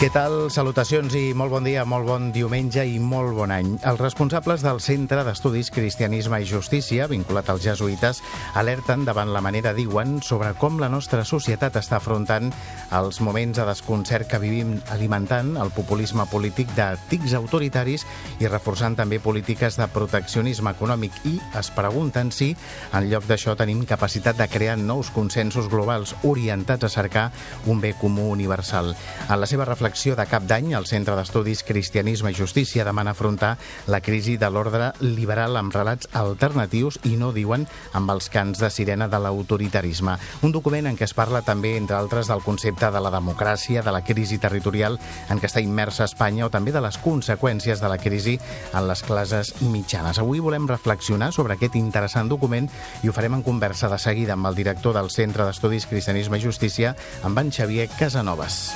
Què tal? Salutacions i molt bon dia, molt bon diumenge i molt bon any. Els responsables del Centre d'Estudis Cristianisme i Justícia, vinculat als jesuïtes, alerten davant la manera, diuen, sobre com la nostra societat està afrontant els moments de desconcert que vivim alimentant el populisme polític de tics autoritaris i reforçant també polítiques de proteccionisme econòmic i es pregunten si, en lloc d'això, tenim capacitat de crear nous consensos globals orientats a cercar un bé comú universal. En la seva reflexió reflexió de cap d'any, el Centre d'Estudis Cristianisme i Justícia demana afrontar la crisi de l'ordre liberal amb relats alternatius i no diuen amb els cants de sirena de l'autoritarisme. Un document en què es parla també, entre altres, del concepte de la democràcia, de la crisi territorial en què està immersa Espanya o també de les conseqüències de la crisi en les classes mitjanes. Avui volem reflexionar sobre aquest interessant document i ho farem en conversa de seguida amb el director del Centre d'Estudis Cristianisme i Justícia, amb en Xavier Casanovas.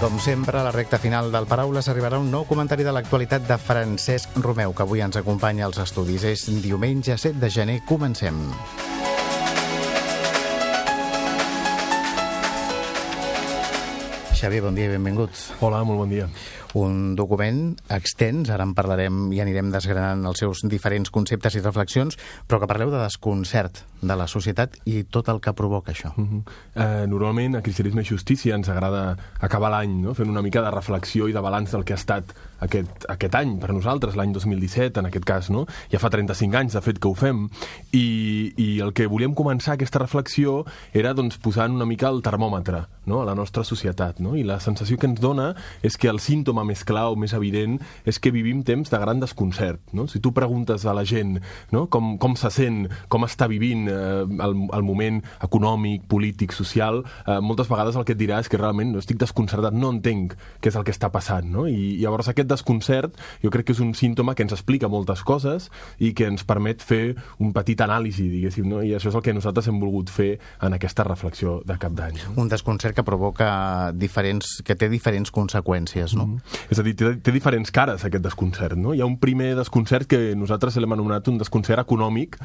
Com sempre, a la recta final del Paraules arribarà un nou comentari de l'actualitat de Francesc Romeu, que avui ens acompanya als estudis. És diumenge 7 de gener. Comencem. Xavier, bon dia i benvinguts. Hola, molt bon dia. Un document extens, ara en parlarem i anirem desgranant els seus diferents conceptes i reflexions, però que parleu de desconcert de la societat i tot el que provoca això. Uh -huh. eh, normalment a Cristianisme i Justícia ens agrada acabar l'any no? fent una mica de reflexió i de balanç del que ha estat aquest, aquest any per nosaltres, l'any 2017 en aquest cas, no? ja fa 35 anys de fet que ho fem i, i el que volíem començar aquesta reflexió era doncs, posant una mica el termòmetre no? a la nostra societat no? i la sensació que ens dona és que el símptoma més clar o més evident és que vivim temps de gran desconcert no? si tu preguntes a la gent no? com, com se sent, com està vivint eh, el, el moment econòmic, polític, social, eh, moltes vegades el que et dirà és que realment no estic desconcertat, no entenc què és el que està passant no? i llavors aquest desconcert jo crec que és un símptoma que ens explica moltes coses i que ens permet fer un petit anàlisi, diguéssim, no? i això és el que nosaltres hem volgut fer en aquesta reflexió de cap d'any. No? Un desconcert que provoca diferents, que té diferents conseqüències, no? Mm -hmm. És a dir, té, té diferents cares aquest desconcert, no? Hi ha un primer desconcert que nosaltres l'hem anomenat un desconcert econòmic,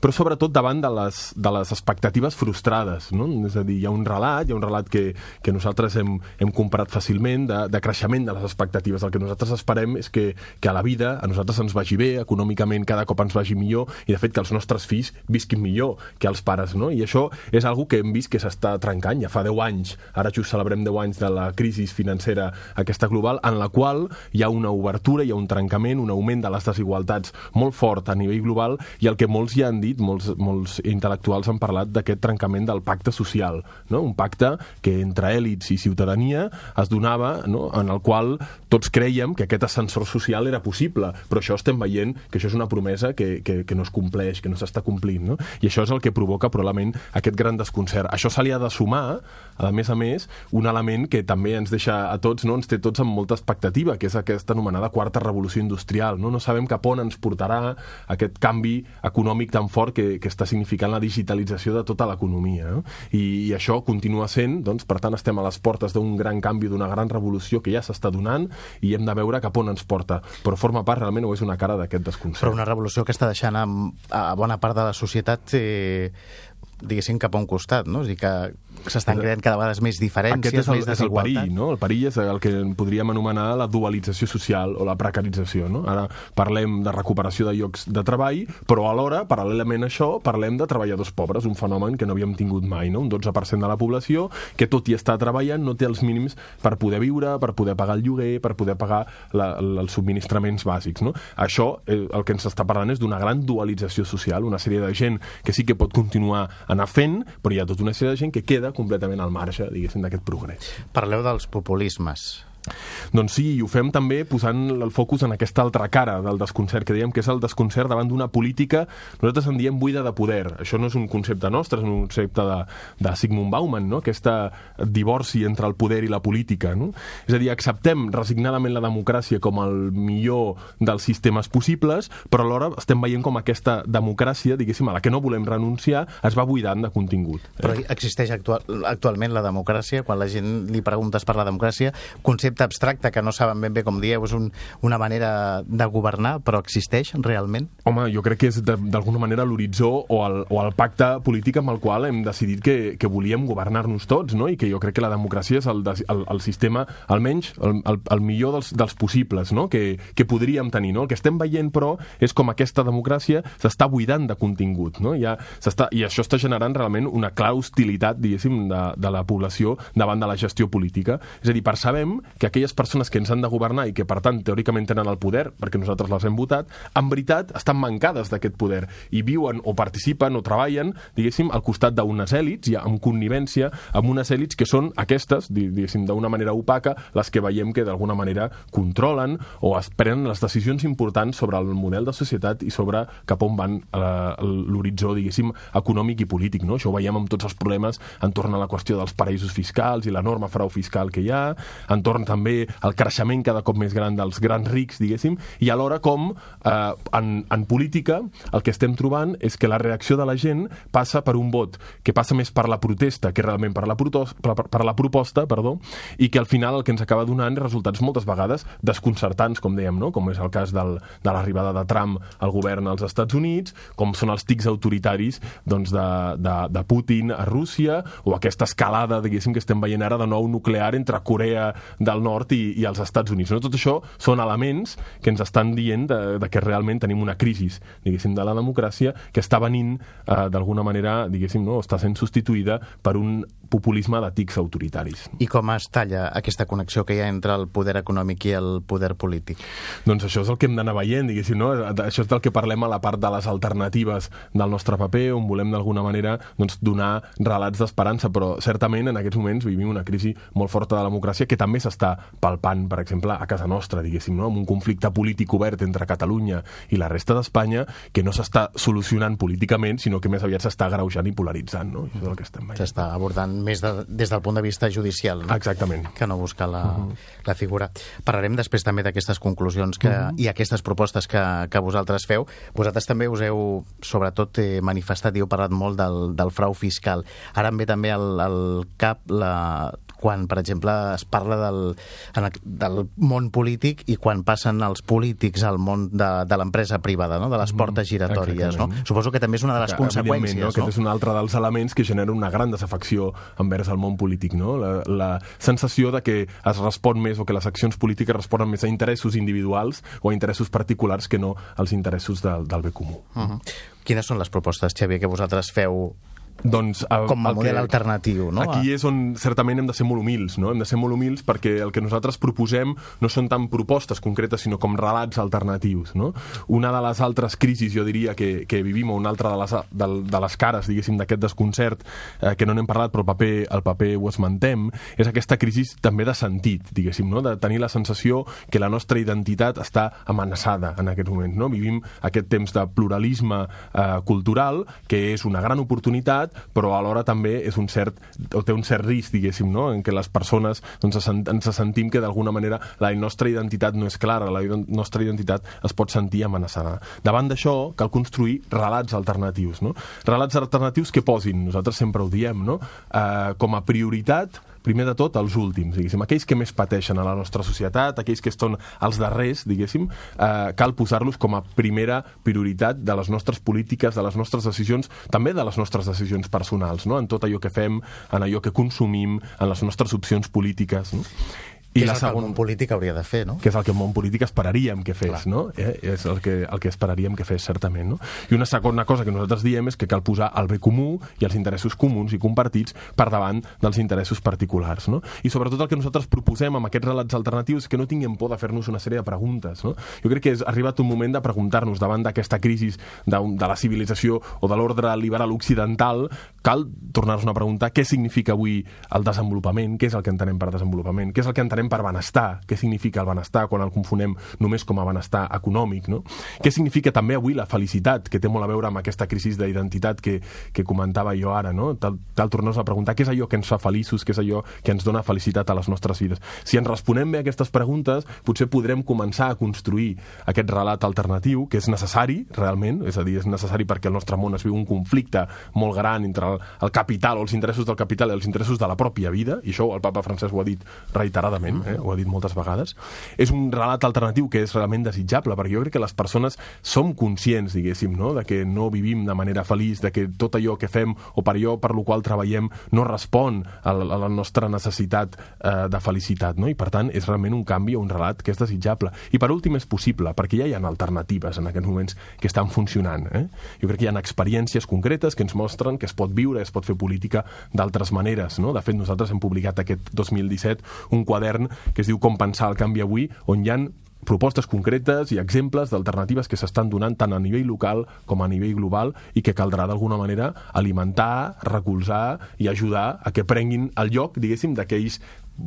però sobretot davant de les, de les expectatives frustrades, no? És a dir, hi ha un relat, hi ha un relat que, que nosaltres hem, hem comprat fàcilment de, de creixement de les expectatives. El que nosaltres esperem és que, que a la vida a nosaltres ens vagi bé, econòmicament cada cop ens vagi millor i de fet que els nostres fills visquin millor que els pares, no? I això és algo que hem vist que s'està trencant ja fa 10 anys. Ara just celebrem 10 anys de la crisi financera aquesta global en la qual hi ha una obertura, hi ha un trencament, un augment de les desigualtats molt fort a nivell global i el que molts ja han dit, molts, molts intel·lectuals han parlat d'aquest trencament del pacte social, no? un pacte que entre èlits i ciutadania es donava, no? en el qual tots creiem que aquest ascensor social era possible, però això estem veient que això és una promesa que, que, que no es compleix, que no s'està complint, no? i això és el que provoca probablement aquest gran desconcert. Això se li ha de sumar, a més a més, un element que també ens deixa a tots, no? ens té tots amb molta expectativa, que és aquesta anomenada quarta revolució industrial. No, no sabem cap on ens portarà aquest canvi econòmic tan fort que, que està significant la digitalització de tota l'economia. No? I, I això continua sent, doncs, per tant, estem a les portes d'un gran canvi, d'una gran revolució que ja s'està donant i hem de veure cap on ens porta. Però forma part realment o és una cara d'aquest desconcert. Però una revolució que està deixant a, a bona part de la societat eh, diguéssim, cap a un costat, no? És dir, que s'estan creant cada vegada més diferències, Aquest és el, més és el perill, no? El perill és el que podríem anomenar la dualització social o la precarització, no? Ara parlem de recuperació de llocs de treball, però alhora, paral·lelament a això, parlem de treballadors pobres, un fenomen que no havíem tingut mai, no? Un 12% de la població que tot i està treballant no té els mínims per poder viure, per poder pagar el lloguer, per poder pagar la, la, els subministraments bàsics, no? Això, eh, el que ens està parlant és d'una gran dualització social, una sèrie de gent que sí que pot continuar anar fent, però hi ha tota una sèrie de gent que queda completament al marge, diguéssim, d'aquest progrés. Parleu dels populismes. Doncs sí, i ho fem també posant el focus en aquesta altra cara del desconcert, que dèiem que és el desconcert davant d'una política, nosaltres en diem buida de poder. Això no és un concepte nostre, és un concepte de, de Sigmund Bauman, no? aquest divorci entre el poder i la política. No? És a dir, acceptem resignadament la democràcia com el millor dels sistemes possibles, però alhora estem veient com aquesta democràcia, diguéssim, a la que no volem renunciar, es va buidant de contingut. Eh? Però existeix actual, actualment la democràcia? Quan la gent li preguntes per la democràcia, concepte abstracte que no saben ben bé com dieu, és un, una manera de governar, però existeix realment? Home, jo crec que és d'alguna manera l'horitzó o, el, o el pacte polític amb el qual hem decidit que, que volíem governar-nos tots, no? i que jo crec que la democràcia és el, el, el sistema, almenys, el, el, el millor dels, dels possibles no? que, que podríem tenir. No? El que estem veient, però, és com aquesta democràcia s'està buidant de contingut. No? Ja I això està generant realment una clara hostilitat, diguéssim, de, de la població davant de la gestió política. És a dir, percebem que aquelles persones que ens han de governar i que, per tant, teòricament tenen el poder, perquè nosaltres les hem votat, en veritat estan mancades d'aquest poder i viuen o participen o treballen, diguéssim, al costat d'unes èlits, ja amb connivència amb unes èlits que són aquestes, diguéssim, d'una manera opaca, les que veiem que d'alguna manera controlen o es prenen les decisions importants sobre el model de societat i sobre cap on van eh, l'horitzó, diguéssim, econòmic i polític. No? Això ho veiem amb tots els problemes entorn a la qüestió dels paraïsos fiscals i la norma frau fiscal que hi ha, entorn també al creixement cada cop més gran dels grans rics, diguéssim, i alhora com eh, en, en política el que estem trobant és que la reacció de la gent passa per un vot que passa més per la protesta que realment per la, per, per la proposta, perdó, i que al final el que ens acaba donant resultats moltes vegades desconcertants, com dèiem, no? com és el cas del, de l'arribada de Trump al govern als Estats Units, com són els tics autoritaris doncs, de, de, de Putin a Rússia, o aquesta escalada, diguéssim, que estem veient ara de nou nuclear entre Corea del Nord i, i els Estats Units. No? Tot això són elements que ens estan dient de, de que realment tenim una crisi, diguéssim, de la democràcia que està venint eh, d'alguna manera, diguéssim, no? està sent substituïda per un populisme de tics autoritaris. I com es talla aquesta connexió que hi ha entre el poder econòmic i el poder polític? Doncs això és el que hem d'anar veient, diguéssim, no? Això és del que parlem a la part de les alternatives del nostre paper, on volem d'alguna manera doncs, donar relats d'esperança, però certament en aquests moments vivim una crisi molt forta de la democràcia que també s'està palpant, per exemple, a casa nostra, diguéssim, no? amb un conflicte polític obert entre Catalunya i la resta d'Espanya que no s'està solucionant políticament, sinó que més aviat s'està greujant i polaritzant. No? Això és el que estem veient. S'està abordant més de, des del punt de vista judicial, no? Exactament. Que no buscar la, uh -huh. la figura. Parlarem després també d'aquestes conclusions que, uh -huh. i aquestes propostes que, que vosaltres feu. Vosaltres també us heu, sobretot, eh, manifestat i heu parlat molt del, del frau fiscal. Ara em ve també al, al cap la, quan, per exemple, es parla del, del món polític i quan passen els polítics al món de, de l'empresa privada, no? de les portes giratòries. No? Suposo que també és una de les conseqüències. No? Aquest és un altre dels elements que genera una gran desafecció envers el món polític. No? La, la sensació de que es respon més o que les accions polítiques responen més a interessos individuals o a interessos particulars que no als interessos del, del bé comú. Uh -huh. Quines són les propostes, Xavier, que vosaltres feu doncs, el, com a model que, alternatiu, no? Aquí és on certament hem de ser molt humils, no? Hem de ser molt humils perquè el que nosaltres proposem no són tant propostes concretes, sinó com relats alternatius, no? Una de les altres crisis, jo diria, que, que vivim, o una altra de les, de, de les cares, diguéssim, d'aquest desconcert, eh, que no n'hem parlat, però el paper, el paper ho esmentem, és aquesta crisi també de sentit, diguéssim, no? De tenir la sensació que la nostra identitat està amenaçada en aquest moment, no? Vivim aquest temps de pluralisme eh, cultural, que és una gran oportunitat, però alhora també és un cert, o té un cert risc, diguéssim, no? en què les persones doncs, ens sentim que d'alguna manera la nostra identitat no és clara, la nostra identitat es pot sentir amenaçada. Davant d'això cal construir relats alternatius, no? relats alternatius que posin, nosaltres sempre ho diem, no? eh, com a prioritat primer de tot, els últims, diguéssim, aquells que més pateixen a la nostra societat, aquells que són els darrers, diguéssim, eh, cal posar-los com a primera prioritat de les nostres polítiques, de les nostres decisions, també de les nostres decisions personals, no? en tot allò que fem, en allò que consumim, en les nostres opcions polítiques. No? I la segona... que el món polític hauria de fer, no? Que és el que el món polític esperaríem que fes, Clar. no? Eh? És el que, el que esperaríem que fes, certament, no? I una segona cosa que nosaltres diem és que cal posar el bé comú i els interessos comuns i compartits per davant dels interessos particulars, no? I sobretot el que nosaltres proposem amb aquests relats alternatius és que no tinguem por de fer-nos una sèrie de preguntes, no? Jo crec que és arribat un moment de preguntar-nos davant d'aquesta crisi de, de la civilització o de l'ordre liberal occidental, cal tornar-nos a preguntar què significa avui el desenvolupament, què és el que entenem per desenvolupament, què és el que entenem perdem per benestar, què significa el benestar quan el confonem només com a benestar econòmic, no? Què significa també avui la felicitat, que té molt a veure amb aquesta crisi d'identitat que, que comentava jo ara, no? Tal, tal tornar a preguntar què és allò que ens fa feliços, què és allò que ens dona felicitat a les nostres vides. Si ens responem bé a aquestes preguntes, potser podrem començar a construir aquest relat alternatiu, que és necessari, realment, és a dir, és necessari perquè el nostre món es viu un conflicte molt gran entre el, el capital o els interessos del capital i els interessos de la pròpia vida, i això el papa Francesc ho ha dit reiteradament, eh? ho ha dit moltes vegades. És un relat alternatiu que és realment desitjable, perquè jo crec que les persones som conscients, diguéssim, no? de que no vivim de manera feliç, de que tot allò que fem o per allò per lo qual treballem no respon a la, a la nostra necessitat eh, de felicitat, no? i per tant és realment un canvi o un relat que és desitjable. I per últim és possible, perquè ja hi ha alternatives en aquests moments que estan funcionant. Eh? Jo crec que hi ha experiències concretes que ens mostren que es pot viure, es pot fer política d'altres maneres. No? De fet, nosaltres hem publicat aquest 2017 un quadern que es diu Com pensar el canvi avui, on hi han propostes concretes i exemples d'alternatives que s'estan donant tant a nivell local com a nivell global i que caldrà d'alguna manera alimentar, recolzar i ajudar a que prenguin el lloc, diguéssim, d'aquells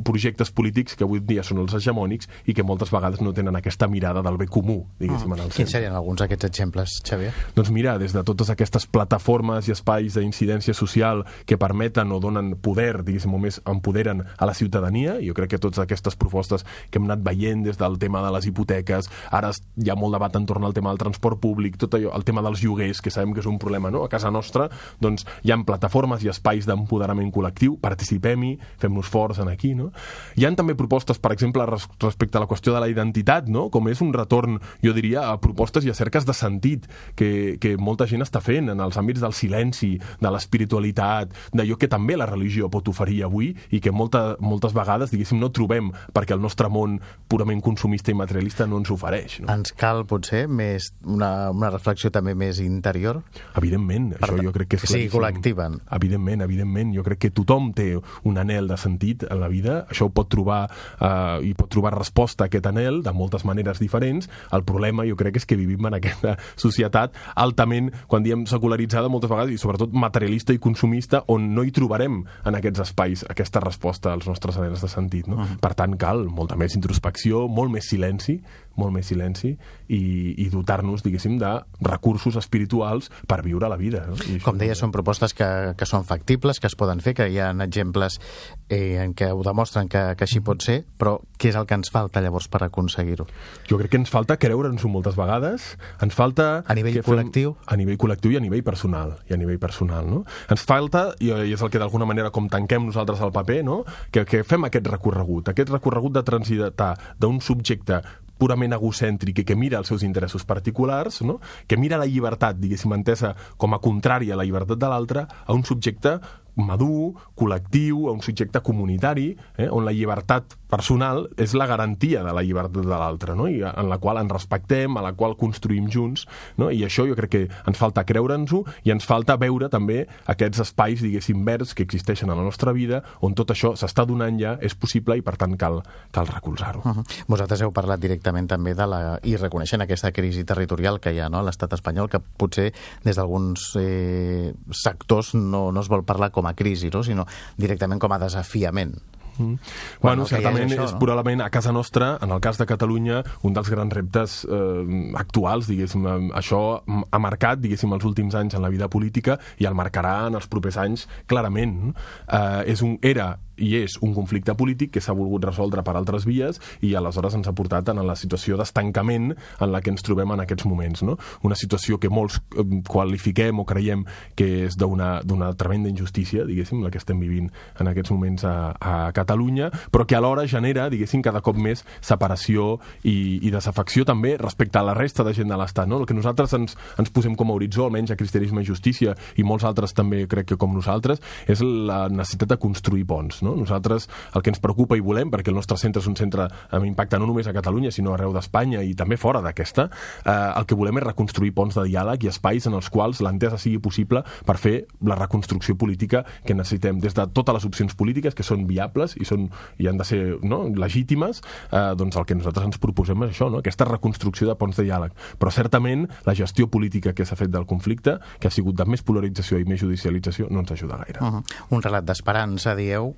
projectes polítics que avui dia són els hegemònics i que moltes vegades no tenen aquesta mirada del bé comú, diguéssim, mm. en el Quins serien alguns d'aquests exemples, Xavier? Doncs mira, des de totes aquestes plataformes i espais d'incidència social que permeten o donen poder, diguéssim, o més empoderen a la ciutadania, jo crec que totes aquestes propostes que hem anat veient des del tema de les hipoteques, ara hi ha molt debat entorn al tema del transport públic, tot allò, el tema dels lloguers, que sabem que és un problema, no? A casa nostra, doncs, hi ha plataformes i espais d'empoderament col·lectiu, participem-hi, fem-nos forts en aquí, no? Hi han també propostes, per exemple, respecte a la qüestió de la identitat, no? com és un retorn, jo diria, a propostes i a cerques de sentit que, que molta gent està fent en els àmbits del silenci, de l'espiritualitat, d'allò que també la religió pot oferir avui i que molta, moltes vegades, diguéssim, no trobem perquè el nostre món purament consumista i materialista no ens ofereix. No? Ens cal, potser, més una, una reflexió també més interior? Evidentment, per això jo crec que és que sigui col·lectiva. Evidentment, evidentment. Jo crec que tothom té un anel de sentit en la vida vida, això ho pot trobar eh, i pot trobar resposta a aquest anel de moltes maneres diferents. El problema jo crec és que vivim en aquesta societat altament, quan diem secularitzada moltes vegades, i sobretot materialista i consumista, on no hi trobarem en aquests espais aquesta resposta als nostres anells de sentit. No? Uh -huh. Per tant, cal molta més introspecció, molt més silenci, molt més silenci i, i dotar-nos, diguéssim, de recursos espirituals per viure la vida. No? I Com deia, són propostes que, que són factibles, que es poden fer, que hi ha exemples eh, en què ho demostren que, que així pot ser, però què és el que ens falta llavors per aconseguir-ho? Jo crec que ens falta creure'ns-ho moltes vegades, ens falta... A nivell col·lectiu? Fem, a nivell col·lectiu i a nivell personal, i a nivell personal, no? Ens falta, i és el que d'alguna manera com tanquem nosaltres al paper, no? Que, que fem aquest recorregut, aquest recorregut de transitar d'un subjecte purament egocèntric i que mira els seus interessos particulars, no? que mira la llibertat, diguéssim, entesa com a contrària a la llibertat de l'altre, a un subjecte madur, col·lectiu, a un subjecte comunitari, eh, on la llibertat personal és la garantia de la llibertat de l'altre, no? I en la qual ens respectem, a la qual construïm junts, no? i això jo crec que ens falta creure'ns-ho i ens falta veure també aquests espais, diguéssim, verds que existeixen a la nostra vida, on tot això s'està donant ja, és possible i per tant cal, cal recolzar-ho. Uh -huh. Vosaltres heu parlat directament també de la... i reconeixent aquesta crisi territorial que hi ha no? a l'estat espanyol, que potser des d'alguns eh, sectors no, no es vol parlar com a crisi, no? sinó directament com a desafiament. Mm. Bueno, bueno certament això, és no? probablement a casa nostra, en el cas de Catalunya, un dels grans reptes eh, actuals, diguéssim. Això ha marcat, diguéssim, els últims anys en la vida política i el marcarà en els propers anys clarament. Eh, és un, era i és un conflicte polític que s'ha volgut resoldre per altres vies i aleshores ens ha portat en la situació d'estancament en la que ens trobem en aquests moments. No? Una situació que molts eh, qualifiquem o creiem que és d'una tremenda injustícia, diguéssim, la que estem vivint en aquests moments a, a Catalunya, però que alhora genera, diguéssim, cada cop més separació i, i desafecció també respecte a la resta de gent de l'Estat. No? El que nosaltres ens, ens posem com a horitzó, almenys a Cristianisme i Justícia, i molts altres també crec que com nosaltres, és la necessitat de construir ponts. Nosaltres el que ens preocupa i volem, perquè el nostre centre és un centre amb impacte no només a Catalunya, sinó arreu d'Espanya i també fora d'aquesta, eh, el que volem és reconstruir ponts de diàleg i espais en els quals l'entesa sigui possible per fer la reconstrucció política que necessitem des de totes les opcions polítiques que són viables i, són, i han de ser no, legítimes, eh, doncs el que nosaltres ens proposem és això, no? aquesta reconstrucció de ponts de diàleg. Però certament la gestió política que s'ha fet del conflicte, que ha sigut de més polarització i més judicialització, no ens ajuda gaire. Uh -huh. Un relat d'esperança, dieu,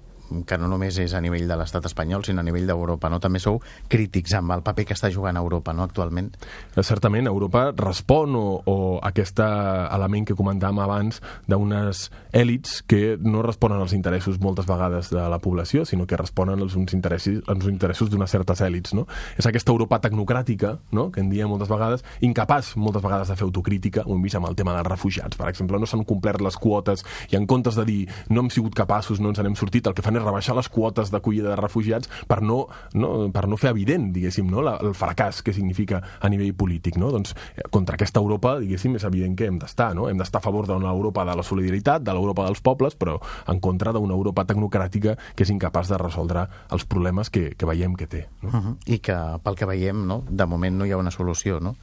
que no només és a nivell de l'estat espanyol, sinó a nivell d'Europa, no? També sou crítics amb el paper que està jugant Europa, no?, actualment. Eh, certament, Europa respon o, o aquest element que comentàvem abans d'unes èlits que no responen als interessos moltes vegades de la població, sinó que responen als uns interessos, als interessos d'unes certes èlits, no? És aquesta Europa tecnocràtica, no?, que en diem moltes vegades, incapaç moltes vegades de fer autocrítica, ho hem vist amb el tema dels refugiats, per exemple, no s'han complert les quotes i en comptes de dir no hem sigut capaços, no ens n'hem sortit, el que fan és rebaixar les quotes d'acollida de refugiats per no, no, per no fer evident, diguéssim, no, la, el fracàs que significa a nivell polític. No? Doncs eh, contra aquesta Europa, diguéssim, és evident que hem d'estar. No? Hem d'estar a favor d'una Europa de la solidaritat, de l'Europa dels pobles, però en contra d'una Europa tecnocràtica que és incapaç de resoldre els problemes que, que veiem que té. No? Uh -huh. I que, pel que veiem, no? de moment no hi ha una solució, no?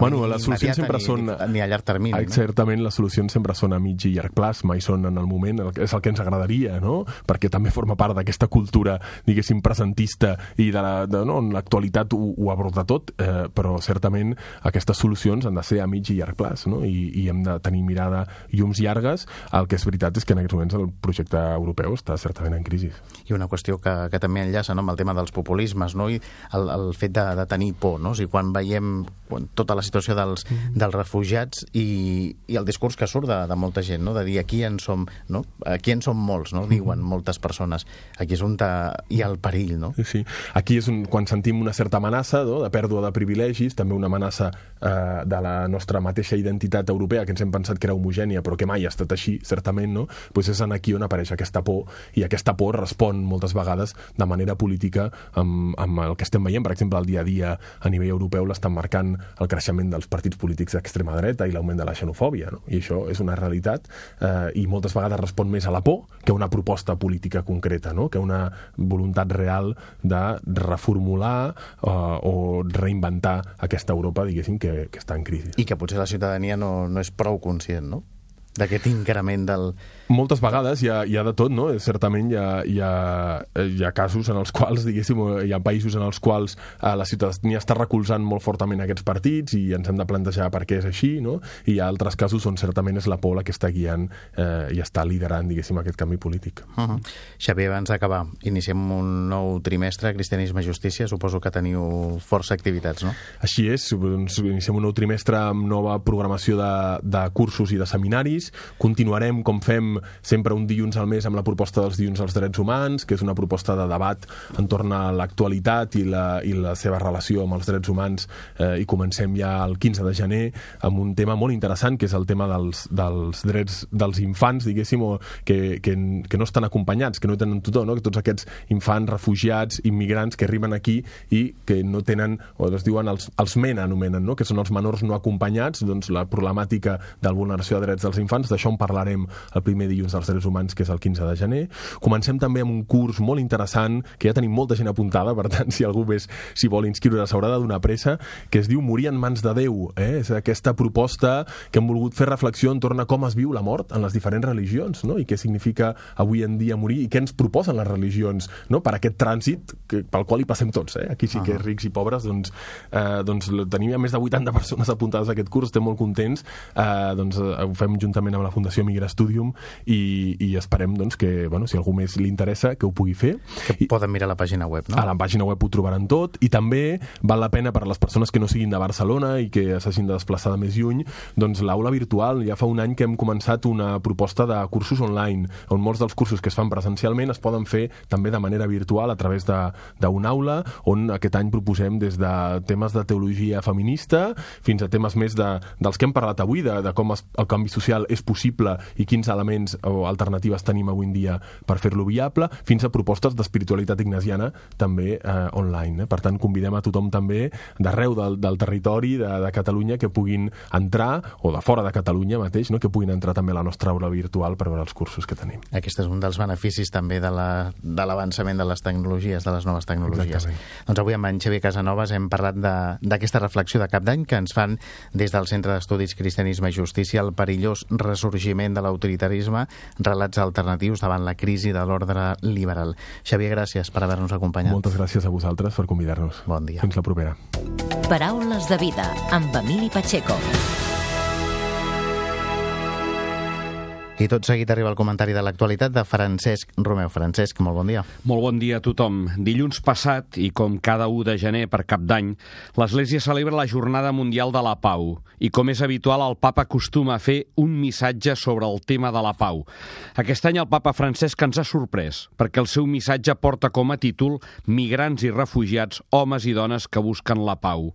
bueno, les solucions sempre ni, són... Ni a llarg termini, no? Certament, les solucions sempre són a mig i llarg plaç, mai són en el moment, és el que ens agradaria, no? Perquè també forma part d'aquesta cultura, diguéssim, presentista i de la, de, no, en l'actualitat ho, ho aborda tot, eh, però certament aquestes solucions han de ser a mig i llarg plaç, no? I, i hem de tenir mirada llums llargues. El que és veritat és que en aquests moments el projecte europeu està certament en crisi. I una qüestió que, que també enllaça no, amb el tema dels populismes, no? I el, el fet de, de tenir por, no? O sigui, quan veiem quan, tota la situació dels, mm. dels refugiats i, i el discurs que surt de, de molta gent, no? de dir aquí en som, no? aquí en som molts, no? diuen moltes persones. Aquí és on hi ha el perill, no? Sí, sí. Aquí és un, quan sentim una certa amenaça no? de pèrdua de privilegis, també una amenaça eh, de la nostra mateixa identitat europea, que ens hem pensat que era homogènia, però que mai ha estat així, certament, no? pues és aquí on apareix aquesta por, i aquesta por respon moltes vegades de manera política amb, amb el que estem veient, per exemple, el dia a dia a nivell europeu l'estan marcant el creixement dels partits polítics d'extrema dreta i l'augment de la xenofòbia, no? i això és una realitat eh, i moltes vegades respon més a la por que a una proposta política concreta, no? que una voluntat real de reformular eh, o reinventar aquesta Europa, diguéssim, que, que està en crisi. I que potser la ciutadania no, no és prou conscient, no? d'aquest increment del, moltes vegades hi ha, hi ha de tot, no? Certament hi ha, hi, ha, hi ha casos en els quals, diguéssim, hi ha països en els quals eh, la ciutadania està recolzant molt fortament aquests partits i ens hem de plantejar per què és així, no? I hi ha altres casos on certament és la por la que està guiant eh, i està liderant, diguéssim, aquest canvi polític. Uh -huh. Xavier, abans d'acabar, iniciem un nou trimestre, Cristianisme i Justícia, suposo que teniu força activitats, no? Així és, doncs, iniciem un nou trimestre amb nova programació de, de cursos i de seminaris, continuarem, com fem sempre un dilluns al mes amb la proposta dels dilluns als drets humans, que és una proposta de debat entorn a l'actualitat i, la, i la seva relació amb els drets humans eh, i comencem ja el 15 de gener amb un tema molt interessant que és el tema dels, dels drets dels infants, diguéssim, o que, que, que no estan acompanyats, que no tenen tutor, no? que tots aquests infants, refugiats, immigrants que arriben aquí i que no tenen, o es diuen els, els MENA, anomenen, no? que són els menors no acompanyats, doncs la problemàtica de la vulneració de drets dels infants, d'això en parlarem el primer dilluns dels drets humans, que és el 15 de gener. Comencem també amb un curs molt interessant, que ja tenim molta gent apuntada, per tant, si algú més s'hi vol inscriure, s'haurà de donar pressa, que es diu Morir en mans de Déu. Eh? És aquesta proposta que hem volgut fer reflexió entorn a com es viu la mort en les diferents religions, no? i què significa avui en dia morir, i què ens proposen les religions no? per aquest trànsit que, pel qual hi passem tots. Eh? Aquí sí que rics i pobres, doncs, eh, doncs tenim ja més de 80 persones apuntades a aquest curs, estem molt contents, eh, doncs eh, ho fem juntament amb la Fundació Migra Studium i, i esperem doncs, que, bueno, si algú més li interessa, que ho pugui fer. Que I, poden mirar la pàgina web, no? A la pàgina web ho trobaran tot i també val la pena per a les persones que no siguin de Barcelona i que s'hagin de desplaçar de més lluny, doncs l'aula virtual. Ja fa un any que hem començat una proposta de cursos online, on molts dels cursos que es fan presencialment es poden fer també de manera virtual a través d'una aula, on aquest any proposem des de temes de teologia feminista fins a temes més de, dels que hem parlat avui, de, de com es, el canvi social és possible i quins elements o alternatives tenim avui en dia per fer-lo viable, fins a propostes d'espiritualitat ignasiana també eh, online. Eh? Per tant, convidem a tothom també d'arreu del, del territori de, de Catalunya que puguin entrar, o de fora de Catalunya mateix, no? que puguin entrar també a la nostra aula virtual per veure els cursos que tenim. Aquest és un dels beneficis també de l'avançament la, de, de les tecnologies, de les noves tecnologies. Exactament. Doncs avui amb en Xavier Casanovas hem parlat d'aquesta reflexió de cap d'any que ens fan des del Centre d'Estudis Cristianisme i Justícia el perillós ressorgiment de l'autoritarisme relats alternatius davant la crisi de l'ordre liberal. Xavier, gràcies per haver-nos acompanyat. Moltes gràcies a vosaltres per convidar-nos. Bon dia. Fins la propera. Paraules de vida amb Emili Pacheco. I tot seguit arriba el comentari de l'actualitat de Francesc Romeu. Francesc, molt bon dia. Molt bon dia a tothom. Dilluns passat, i com cada 1 de gener per cap d'any, l'Església celebra la Jornada Mundial de la Pau. I com és habitual, el papa acostuma a fer un missatge sobre el tema de la pau. Aquest any el papa Francesc ens ha sorprès, perquè el seu missatge porta com a títol Migrants i refugiats, homes i dones que busquen la pau.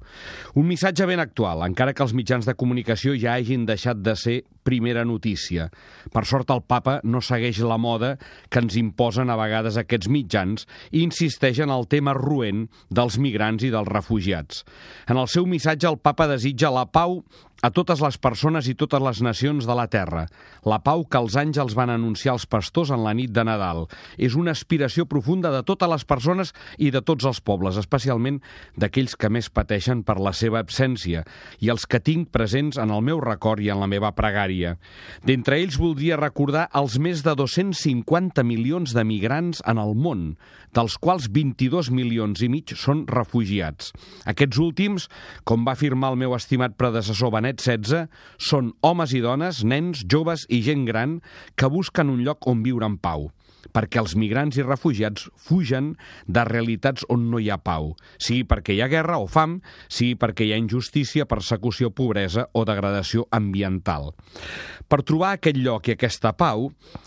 Un missatge ben actual, encara que els mitjans de comunicació ja hagin deixat de ser primera notícia. Per sort, el papa no segueix la moda que ens imposen a vegades aquests mitjans i insisteix en el tema ruent dels migrants i dels refugiats. En el seu missatge, el papa desitja la pau a totes les persones i totes les nacions de la Terra. La pau que els àngels van anunciar als pastors en la nit de Nadal. És una aspiració profunda de totes les persones i de tots els pobles, especialment d'aquells que més pateixen per la seva absència i els que tinc presents en el meu record i en la meva pregària. D'entre ells voldria recordar els més de 250 milions de migrants en el món, dels quals 22 milions i mig són refugiats. Aquests últims, com va afirmar el meu estimat predecessor Benet 16 són homes i dones, nens, joves i gent gran que busquen un lloc on viure en pau perquè els migrants i refugiats fugen de realitats on no hi ha pau, sigui perquè hi ha guerra o fam, sigui perquè hi ha injustícia, persecució, pobresa o degradació ambiental. Per trobar aquest lloc i aquesta pau,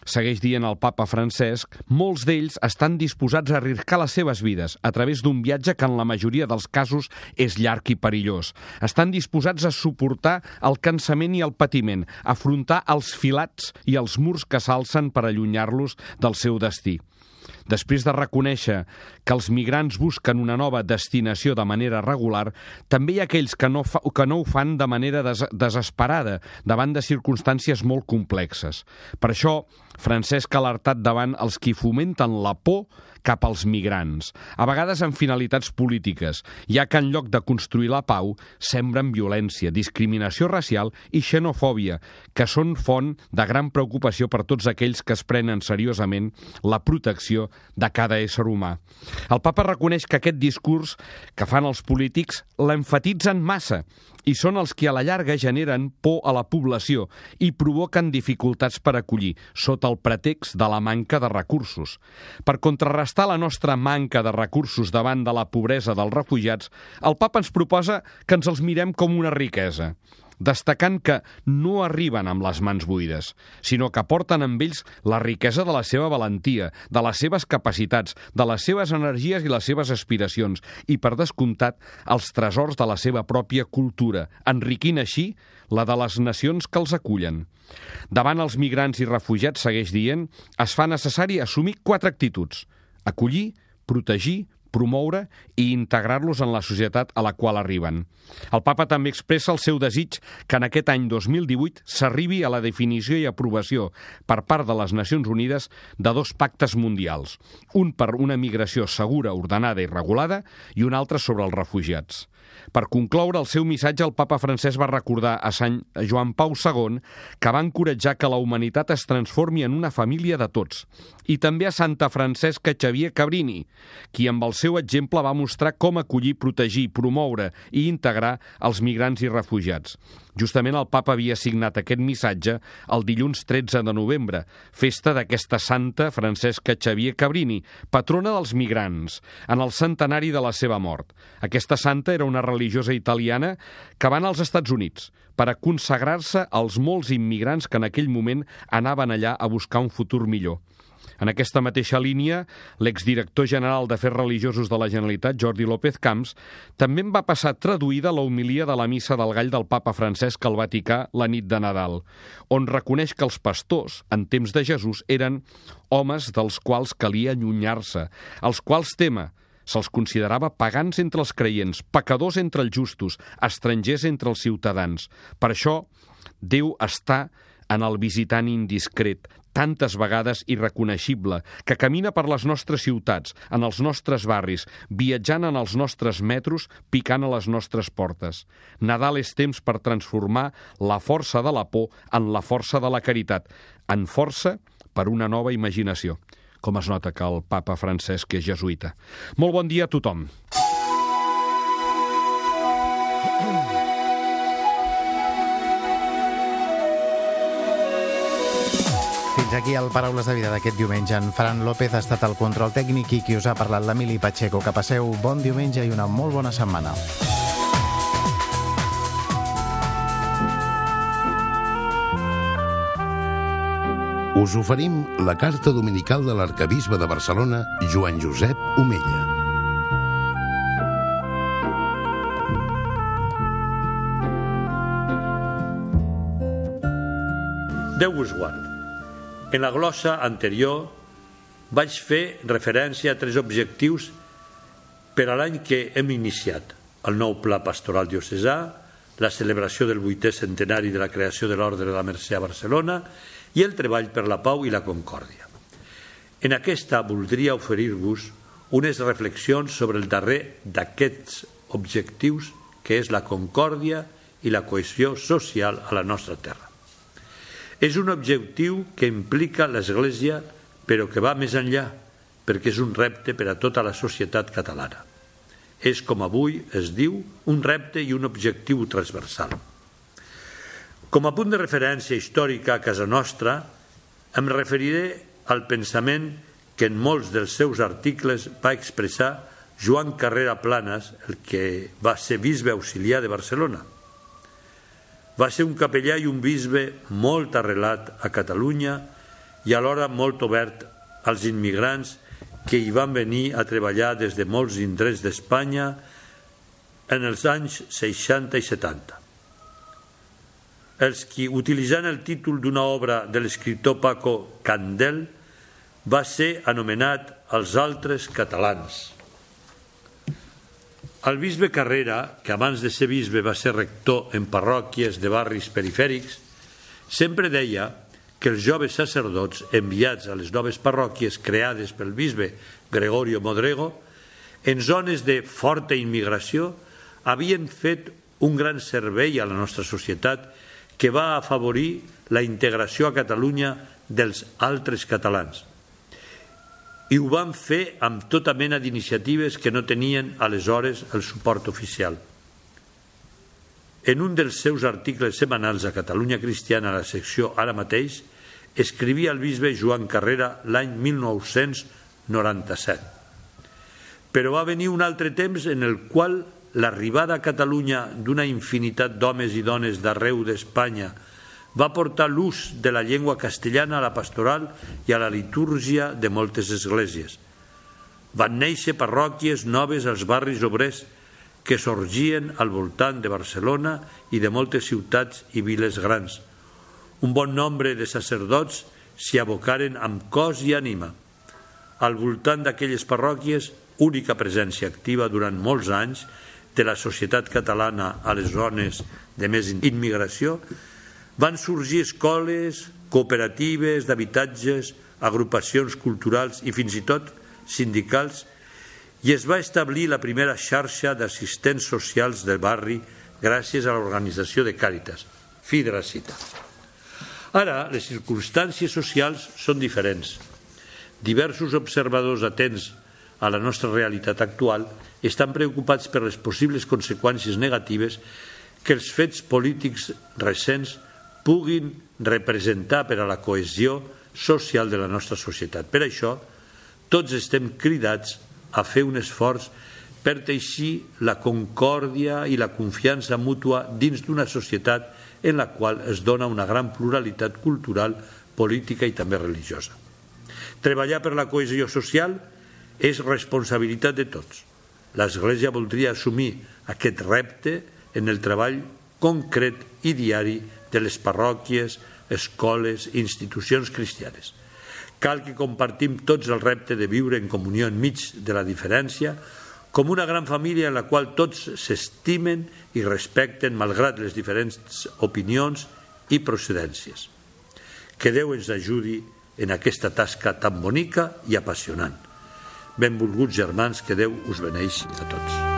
segueix dient el papa Francesc, molts d'ells estan disposats a arriscar les seves vides a través d'un viatge que en la majoria dels casos és llarg i perillós. Estan disposats a suportar el cansament i el patiment, afrontar els filats i els murs que s'alcen per allunyar-los dels seu destí. Després de reconèixer que els migrants busquen una nova destinació de manera regular, també hi ha aquells que no, fa, que no ho fan de manera des, desesperada, davant de circumstàncies molt complexes. Per això, Francesc ha alertat davant els qui fomenten la por cap als migrants, a vegades amb finalitats polítiques, ja que en lloc de construir la pau sembren violència, discriminació racial i xenofòbia, que són font de gran preocupació per tots aquells que es prenen seriosament la protecció de cada ésser humà. El papa reconeix que aquest discurs que fan els polítics l'enfatitzen massa i són els que a la llarga generen por a la població i provoquen dificultats per acollir, sota el pretext de la manca de recursos. Per contrarrestar la nostra manca de recursos davant de la pobresa dels refugiats, el papa ens proposa que ens els mirem com una riquesa destacant que no arriben amb les mans buides, sinó que porten amb ells la riquesa de la seva valentia, de les seves capacitats, de les seves energies i les seves aspiracions, i, per descomptat, els tresors de la seva pròpia cultura, enriquint així la de les nacions que els acullen. Davant els migrants i refugiats, segueix dient, es fa necessari assumir quatre actituds. Acollir, protegir, promoure i integrar-los en la societat a la qual arriben. El papa també expressa el seu desig que en aquest any 2018 s'arribi a la definició i aprovació per part de les Nacions Unides de dos pactes mundials, un per una migració segura, ordenada i regulada i un altre sobre els refugiats. Per concloure el seu missatge, el papa francès va recordar a Sant Joan Pau II que va encoratjar que la humanitat es transformi en una família de tots, i també a Santa Francesca Xavier Cabrini, qui amb el seu exemple va mostrar com acollir, protegir, promoure i integrar els migrants i refugiats. Justament el papa havia signat aquest missatge el dilluns 13 de novembre, festa d'aquesta santa Francesca Xavier Cabrini, patrona dels migrants, en el centenari de la seva mort. Aquesta santa era una religiosa italiana que va anar als Estats Units per a consagrar-se als molts immigrants que en aquell moment anaven allà a buscar un futur millor. En aquesta mateixa línia, l'exdirector general d'Afers Religiosos de la Generalitat, Jordi López Camps, també en va passar traduïda la homilia de la missa del gall del papa Francesc al Vaticà la nit de Nadal, on reconeix que els pastors, en temps de Jesús, eren homes dels quals calia allunyar-se, els quals tema, se'ls considerava pagans entre els creients, pecadors entre els justos, estrangers entre els ciutadans. Per això, Déu està en el visitant indiscret, tantes vegades irreconeixible, que camina per les nostres ciutats, en els nostres barris, viatjant en els nostres metros, picant a les nostres portes. Nadal és temps per transformar la força de la por en la força de la caritat, en força per una nova imaginació. Com es nota que el papa Francesc és jesuïta. Molt bon dia a tothom. Fins aquí el Paraules de Vida d'aquest diumenge. En Fran López ha estat el control tècnic i qui us ha parlat l'Emili Pacheco. Que passeu bon diumenge i una molt bona setmana. Us oferim la carta dominical de l'arcabisbe de Barcelona, Joan Josep Omella. Déu us guard. En la glossa anterior vaig fer referència a tres objectius per a l'any que hem iniciat. El nou pla pastoral diocesà, la celebració del vuitè centenari de la creació de l'Ordre de la Mercè a Barcelona i el treball per la pau i la concòrdia. En aquesta voldria oferir-vos unes reflexions sobre el darrer d'aquests objectius que és la concòrdia i la cohesió social a la nostra terra. És un objectiu que implica l'Església però que va més enllà perquè és un repte per a tota la societat catalana. És, com avui es diu, un repte i un objectiu transversal. Com a punt de referència històrica a casa nostra, em referiré al pensament que en molts dels seus articles va expressar Joan Carrera Planas, el que va ser bisbe auxiliar de Barcelona. Va ser un capellà i un bisbe molt arrelat a Catalunya i alhora molt obert als immigrants que hi van venir a treballar des de molts indrets d'Espanya en els anys 60 i 70. Els qui, utilitzant el títol d'una obra de l'escriptor Paco Candel, va ser anomenat els altres catalans. El bisbe Carrera, que abans de ser bisbe va ser rector en parròquies de barris perifèrics, sempre deia que els joves sacerdots enviats a les noves parròquies creades pel bisbe Gregorio Modrego, en zones de forta immigració, havien fet un gran servei a la nostra societat que va afavorir la integració a Catalunya dels altres catalans. I ho van fer amb tota mena d'iniciatives que no tenien aleshores el suport oficial. En un dels seus articles setmanals a Catalunya Cristiana, a la secció Ara mateix, escrivia el bisbe Joan Carrera l'any 1997. Però va venir un altre temps en el qual l'arribada a Catalunya d'una infinitat d'homes i dones d'arreu d'Espanya va portar l'ús de la llengua castellana a la pastoral i a la litúrgia de moltes esglésies. Van néixer parròquies noves als barris obrers que sorgien al voltant de Barcelona i de moltes ciutats i viles grans – un bon nombre de sacerdots s'hi abocaren amb cos i ànima. Al voltant d'aquelles parròquies, única presència activa durant molts anys de la societat catalana a les zones de més immigració, van sorgir escoles, cooperatives d'habitatges, agrupacions culturals i fins i tot sindicals i es va establir la primera xarxa d'assistents socials del barri gràcies a l'organització de Càritas. Fi de la cita. Ara, les circumstàncies socials són diferents. Diversos observadors atents a la nostra realitat actual estan preocupats per les possibles conseqüències negatives que els fets polítics recents puguin representar per a la cohesió social de la nostra societat. Per això, tots estem cridats a fer un esforç per teixir la concòrdia i la confiança mútua dins d'una societat en la qual es dona una gran pluralitat cultural, política i també religiosa. Treballar per la cohesió social és responsabilitat de tots. L'Església voldria assumir aquest repte en el treball concret i diari de les parròquies, escoles i institucions cristianes. Cal que compartim tots el repte de viure en comunió enmig de la diferència, com una gran família en la qual tots s'estimen i respecten malgrat les diferents opinions i procedències. Que Déu ens ajudi en aquesta tasca tan bonica i apassionant. Benvolguts germans, que Déu us beneixi a tots.